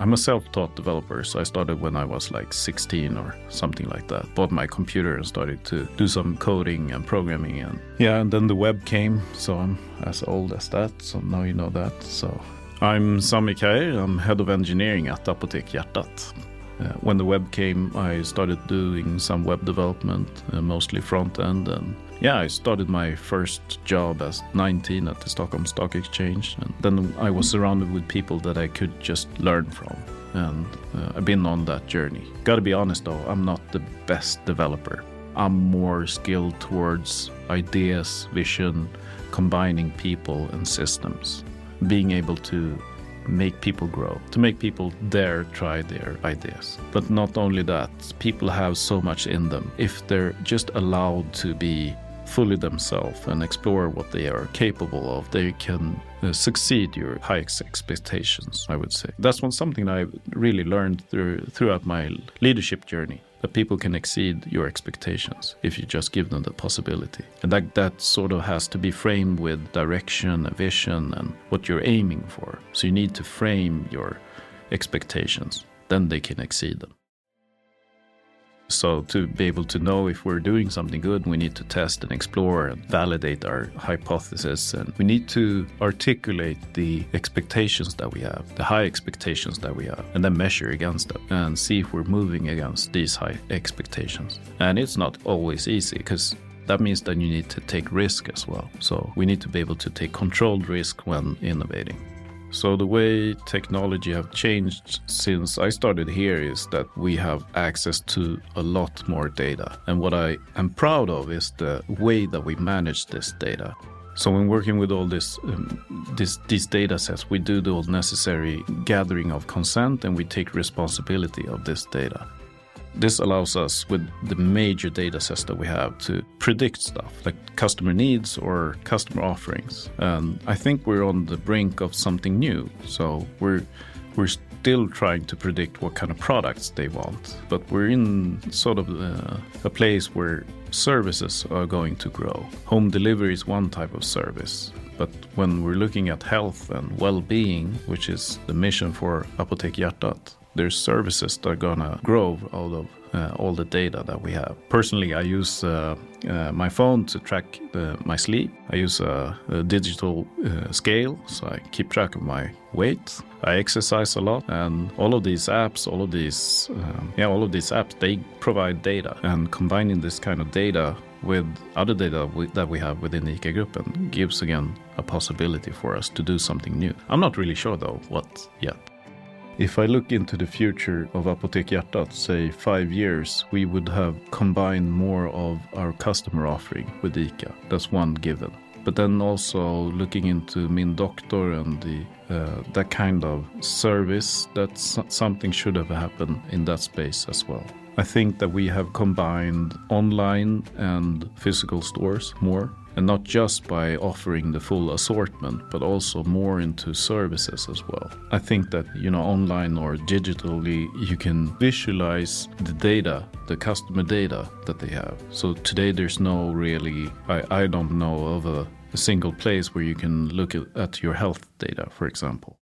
I'm a self taught developer, so I started when I was like 16 or something like that. Bought my computer and started to do some coding and programming. And yeah, and then the web came, so I'm as old as that. So now you know that. So I'm Sammi Kair, I'm head of engineering at Apotek Hjärtat. Uh, when the web came, I started doing some web development, uh, mostly front end. And yeah, I started my first job as 19 at the Stockholm Stock Exchange. And then I was surrounded with people that I could just learn from. And uh, I've been on that journey. Gotta be honest though, I'm not the best developer. I'm more skilled towards ideas, vision, combining people and systems, being able to make people grow, to make people dare try their ideas. But not only that, people have so much in them. If they're just allowed to be fully themselves and explore what they are capable of, they can uh, succeed your highest expectations, I would say. That's one something I really learned through, throughout my leadership journey that people can exceed your expectations if you just give them the possibility. And that, that sort of has to be framed with direction, a vision, and what you're aiming for. So you need to frame your expectations, then they can exceed them. So, to be able to know if we're doing something good, we need to test and explore and validate our hypothesis. And we need to articulate the expectations that we have, the high expectations that we have, and then measure against them and see if we're moving against these high expectations. And it's not always easy because that means that you need to take risk as well. So, we need to be able to take controlled risk when innovating. So the way technology have changed since I started here is that we have access to a lot more data. And what I am proud of is the way that we manage this data. So when working with all this, um, this these data sets, we do the necessary gathering of consent and we take responsibility of this data. This allows us, with the major data sets that we have, to predict stuff like customer needs or customer offerings. And I think we're on the brink of something new. So we're we're still trying to predict what kind of products they want, but we're in sort of uh, a place where services are going to grow. Home delivery is one type of service. But when we're looking at health and well-being, which is the mission for Apotek Hjärtat, there's services that are gonna grow out of uh, all the data that we have. Personally, I use uh, uh, my phone to track uh, my sleep. I use a, a digital uh, scale, so I keep track of my weight. I exercise a lot, and all of these apps, all of these, um, yeah, all of these apps, they provide data. And combining this kind of data with other data we, that we have within the ICA and gives again a possibility for us to do something new. I'm not really sure though what yet. If I look into the future of Apotek Hjärtat, say five years, we would have combined more of our customer offering with ICA. That's one given. But then also looking into Min Doktor and the uh, that kind of service, that something should have happened in that space as well. I think that we have combined online and physical stores more and not just by offering the full assortment but also more into services as well. I think that you know online or digitally you can visualize the data the customer data that they have. So today there's no really i, I don't know of a, a single place where you can look at, at your health data for example.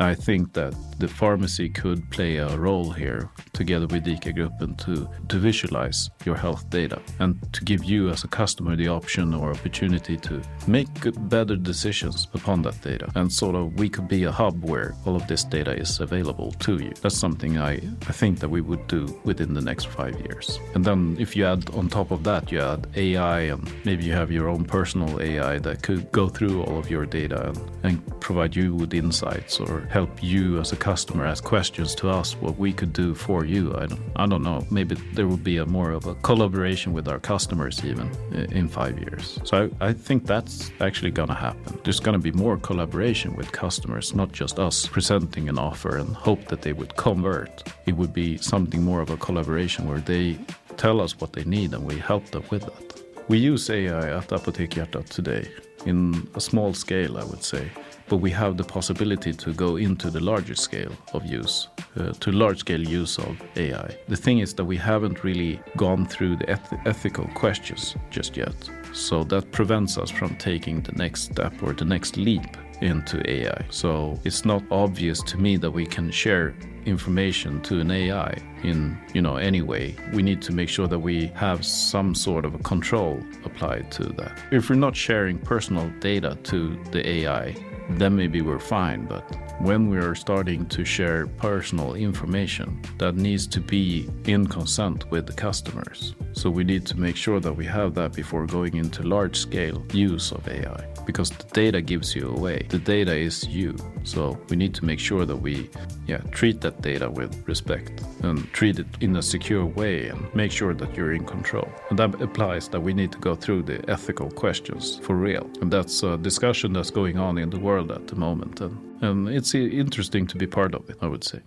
I think that the pharmacy could play a role here together with ICA Gruppen to, to visualize your health data and to give you as a customer the option or opportunity to make better decisions upon that data. And sort of we could be a hub where all of this data is available to you. That's something I, I think that we would do within the next five years. And then if you add on top of that, you add AI and maybe you have your own personal AI that could go through all of your data and, and provide you with insights or help you as a customer ask questions to us what we could do for you. I don't, I don't know. Maybe there will be a more of a collaboration with our customers even in five years. So I, I think that's actually going to happen. There's going to be more collaboration with customers, not just us presenting an offer and hope that they would convert. It would be something more of a collaboration where they tell us what they need and we help them with that. We use AI at Apotek Hjärtat today in a small scale, I would say but we have the possibility to go into the larger scale of use, uh, to large scale use of AI. The thing is that we haven't really gone through the eth ethical questions just yet. So that prevents us from taking the next step or the next leap into AI. So it's not obvious to me that we can share information to an AI in you know any way. We need to make sure that we have some sort of a control applied to that. If we're not sharing personal data to the AI, then maybe we're fine. But when we are starting to share personal information, that needs to be in consent with the customers. So we need to make sure that we have that before going into large scale use of AI because the data gives you away. The data is you. So we need to make sure that we yeah, treat that data with respect and treat it in a secure way and make sure that you're in control. And that applies that we need to go through the ethical questions for real. And that's a discussion that's going on in the world at the moment. And, and it's interesting to be part of it, I would say.